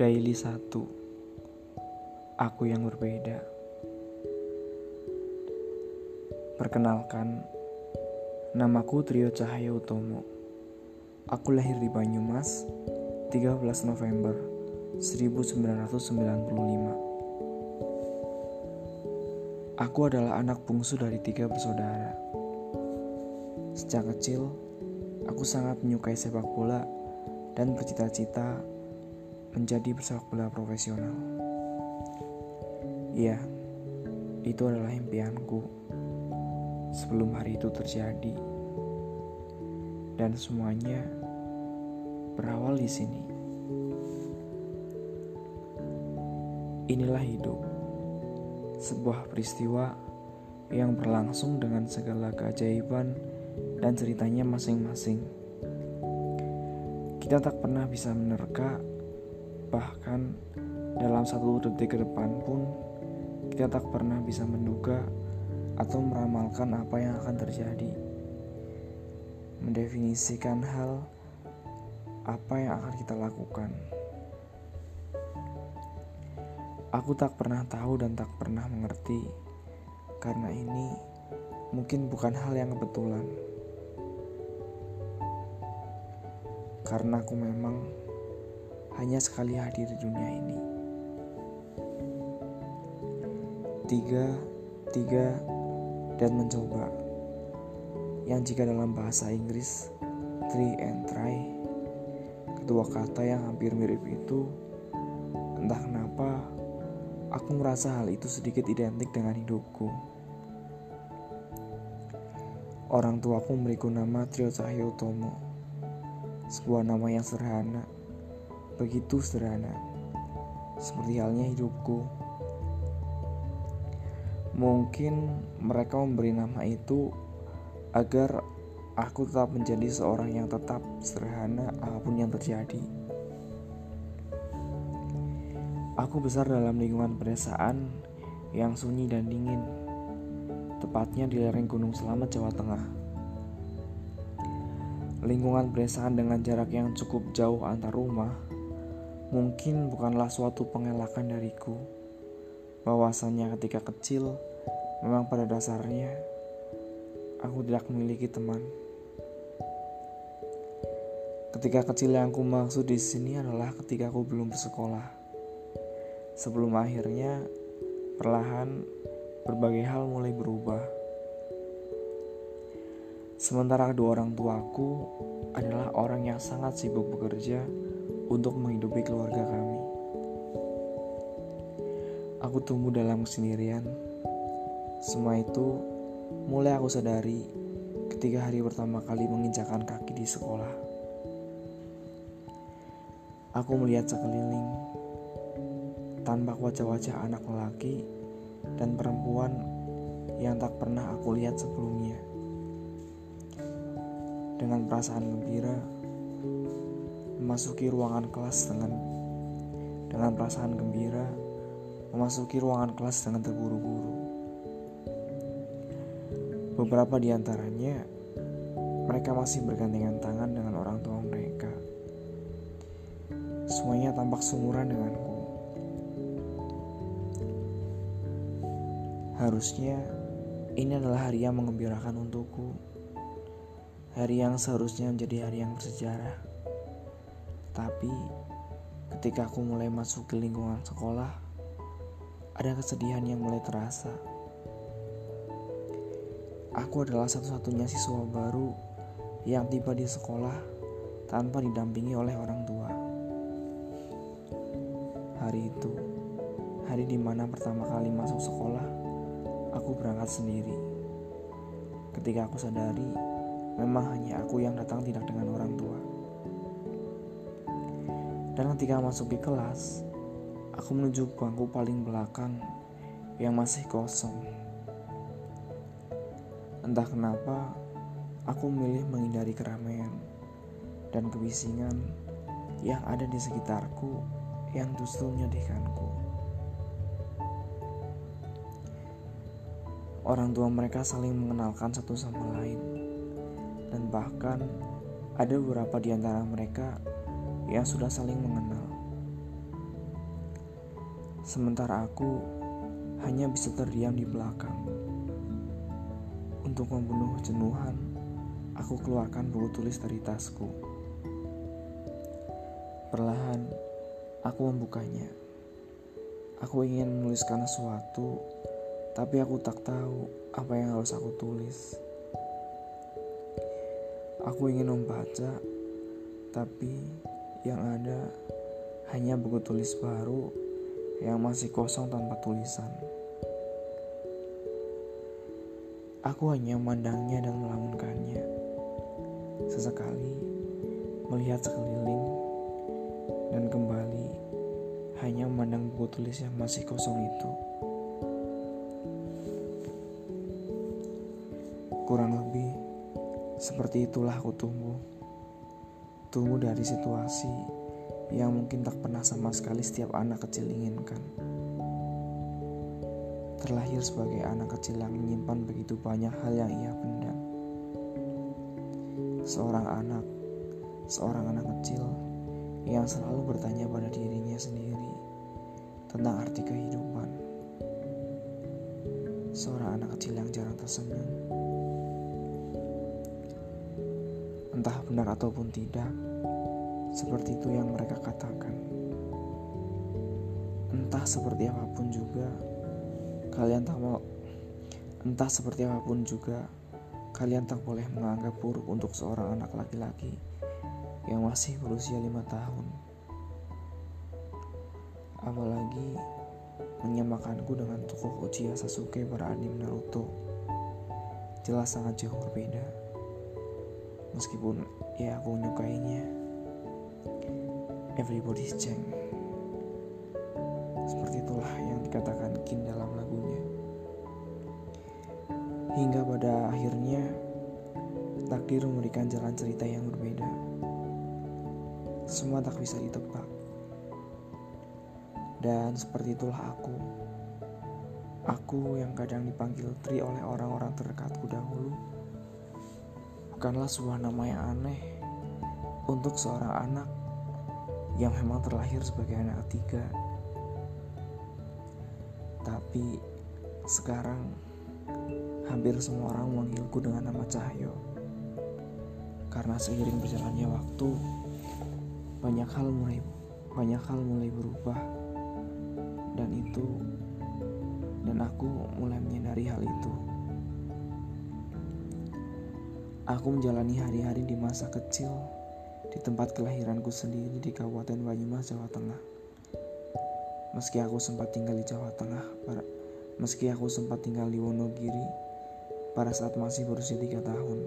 Daily 1 Aku yang berbeda. Perkenalkan Namaku Trio Cahaya Utomo. Aku lahir di Banyumas 13 November 1995 Aku adalah anak bungsu dari tiga bersaudara. Sejak kecil, aku sangat menyukai sepak bola dan bercita-cita menjadi pesepak bola profesional. Iya, itu adalah impianku sebelum hari itu terjadi. Dan semuanya berawal di sini. Inilah hidup. Sebuah peristiwa yang berlangsung dengan segala keajaiban dan ceritanya masing-masing. Kita tak pernah bisa menerka Bahkan dalam satu detik ke depan pun kita tak pernah bisa menduga atau meramalkan apa yang akan terjadi. Mendefinisikan hal apa yang akan kita lakukan. Aku tak pernah tahu dan tak pernah mengerti karena ini mungkin bukan hal yang kebetulan. Karena aku memang hanya sekali hadir di dunia ini. Tiga, tiga, dan mencoba. Yang jika dalam bahasa Inggris, three and try, kedua kata yang hampir mirip itu, entah kenapa, aku merasa hal itu sedikit identik dengan hidupku. Orang tuaku memberiku nama Trio Cahyo Tomo, sebuah nama yang sederhana begitu sederhana, seperti halnya hidupku. Mungkin mereka memberi nama itu agar aku tetap menjadi seorang yang tetap sederhana apa pun yang terjadi. Aku besar dalam lingkungan pedesaan yang sunyi dan dingin, tepatnya di lereng Gunung Selamat, Jawa Tengah. Lingkungan pedesaan dengan jarak yang cukup jauh antar rumah Mungkin bukanlah suatu pengelakan dariku bahwasannya ketika kecil memang pada dasarnya aku tidak memiliki teman. Ketika kecil yang aku maksud di sini adalah ketika aku belum bersekolah. Sebelum akhirnya perlahan berbagai hal mulai berubah. Sementara kedua orang tuaku adalah orang yang sangat sibuk bekerja untuk menghidupi keluarga kami. Aku tumbuh dalam kesendirian. Semua itu mulai aku sadari ketika hari pertama kali menginjakan kaki di sekolah. Aku melihat sekeliling, tanpa wajah-wajah anak lelaki dan perempuan yang tak pernah aku lihat sebelumnya. Dengan perasaan gembira, memasuki ruangan kelas dengan dengan perasaan gembira, memasuki ruangan kelas dengan terburu-buru. Beberapa di antaranya mereka masih bergandengan tangan dengan orang tua mereka. Semuanya tampak sumuran denganku. Harusnya ini adalah hari yang mengembirakan untukku. Hari yang seharusnya menjadi hari yang bersejarah. Tapi ketika aku mulai masuk ke lingkungan sekolah, ada kesedihan yang mulai terasa. Aku adalah satu-satunya siswa baru yang tiba di sekolah tanpa didampingi oleh orang tua. Hari itu, hari di mana pertama kali masuk sekolah, aku berangkat sendiri. Ketika aku sadari, memang hanya aku yang datang tidak dengan orang tua. Dan ketika masuk di kelas, aku menuju bangku paling belakang yang masih kosong. Entah kenapa, aku memilih menghindari keramaian dan kebisingan yang ada di sekitarku yang justru menyedihkanku. Orang tua mereka saling mengenalkan satu sama lain, dan bahkan ada beberapa di antara mereka yang sudah saling mengenal. Sementara aku hanya bisa terdiam di belakang. Untuk membunuh jenuhan, aku keluarkan buku tulis dari tasku. Perlahan, aku membukanya. Aku ingin menuliskan sesuatu, tapi aku tak tahu apa yang harus aku tulis. Aku ingin membaca, tapi yang ada hanya buku tulis baru yang masih kosong tanpa tulisan. Aku hanya memandangnya dan melamunkannya. Sesekali melihat sekeliling dan kembali hanya memandang buku tulis yang masih kosong itu. Kurang lebih seperti itulah aku tumbuh. Tumbuh dari situasi yang mungkin tak pernah sama sekali setiap anak kecil inginkan terlahir sebagai anak kecil yang menyimpan begitu banyak hal yang ia pendam. Seorang anak, seorang anak kecil yang selalu bertanya pada dirinya sendiri tentang arti kehidupan. Seorang anak kecil yang jarang tersenyum. Entah benar ataupun tidak, seperti itu yang mereka katakan. Entah seperti apa pun juga, Kalian tak mau entah seperti apa pun juga, kalian tak boleh menganggap buruk untuk seorang anak laki-laki yang masih berusia lima tahun. Apalagi menyamakanku dengan tokoh Uchiha Sasuke pada anime Naruto. Jelas sangat jauh berbeda. Meskipun ya aku menyukainya. Everybody's Jeng. Seperti itulah yang dikatakan Kin dalam lagunya. Hingga pada akhirnya takdir memberikan jalan cerita yang berbeda. Semua tak bisa ditebak. Dan seperti itulah aku. Aku yang kadang dipanggil Tri oleh orang-orang terdekatku dahulu. Bukanlah sebuah nama yang aneh untuk seorang anak yang memang terlahir sebagai anak ketiga tapi sekarang hampir semua orang memanggilku dengan nama Cahyo. Karena seiring berjalannya waktu, banyak hal mulai banyak hal mulai berubah. Dan itu dan aku mulai menyadari hal itu. Aku menjalani hari-hari di masa kecil di tempat kelahiranku sendiri di Kabupaten Banyumas, Jawa Tengah. Meski aku sempat tinggal di Jawa Tengah, para, meski aku sempat tinggal di Wonogiri pada saat masih berusia tiga tahun.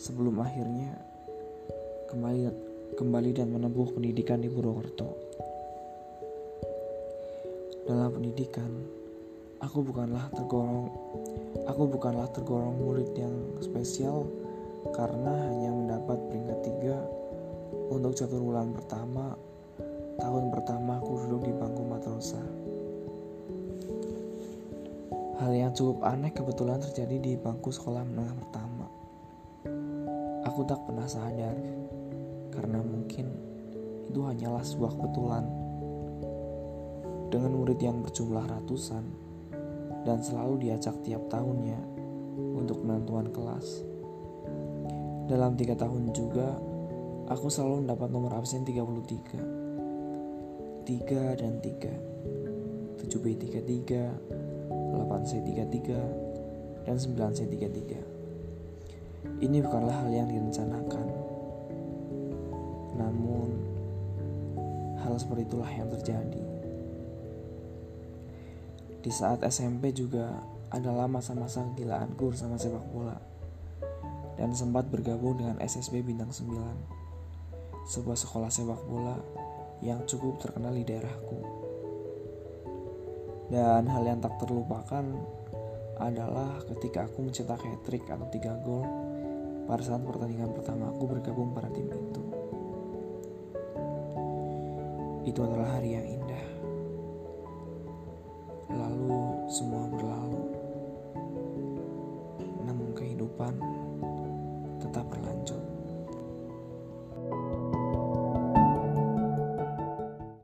Sebelum akhirnya kembali kembali dan menempuh pendidikan di Purwokerto. Dalam pendidikan, aku bukanlah tergolong aku bukanlah tergolong murid yang spesial karena hanya mendapat peringkat tiga untuk catur bulan pertama Tahun pertama aku duduk di bangku matrosa. Hal yang cukup aneh kebetulan terjadi di bangku sekolah menengah pertama. Aku tak pernah sadar karena mungkin itu hanyalah sebuah kebetulan. Dengan murid yang berjumlah ratusan dan selalu diajak tiap tahunnya untuk penentuan kelas. Dalam tiga tahun juga, aku selalu mendapat nomor absen 33 3 dan 3 7B33 8C33 dan 9C33 ini bukanlah hal yang direncanakan. Namun hal seperti itulah yang terjadi di saat SMP juga adalah masa-masa kegilaanku bersama sepak bola dan sempat bergabung dengan SSB Bintang 9 sebuah sekolah sepak bola yang cukup terkenal di daerahku. Dan hal yang tak terlupakan adalah ketika aku mencetak hat-trick atau 3 gol pada saat pertandingan pertama aku bergabung pada tim itu. Itu adalah hari yang indah.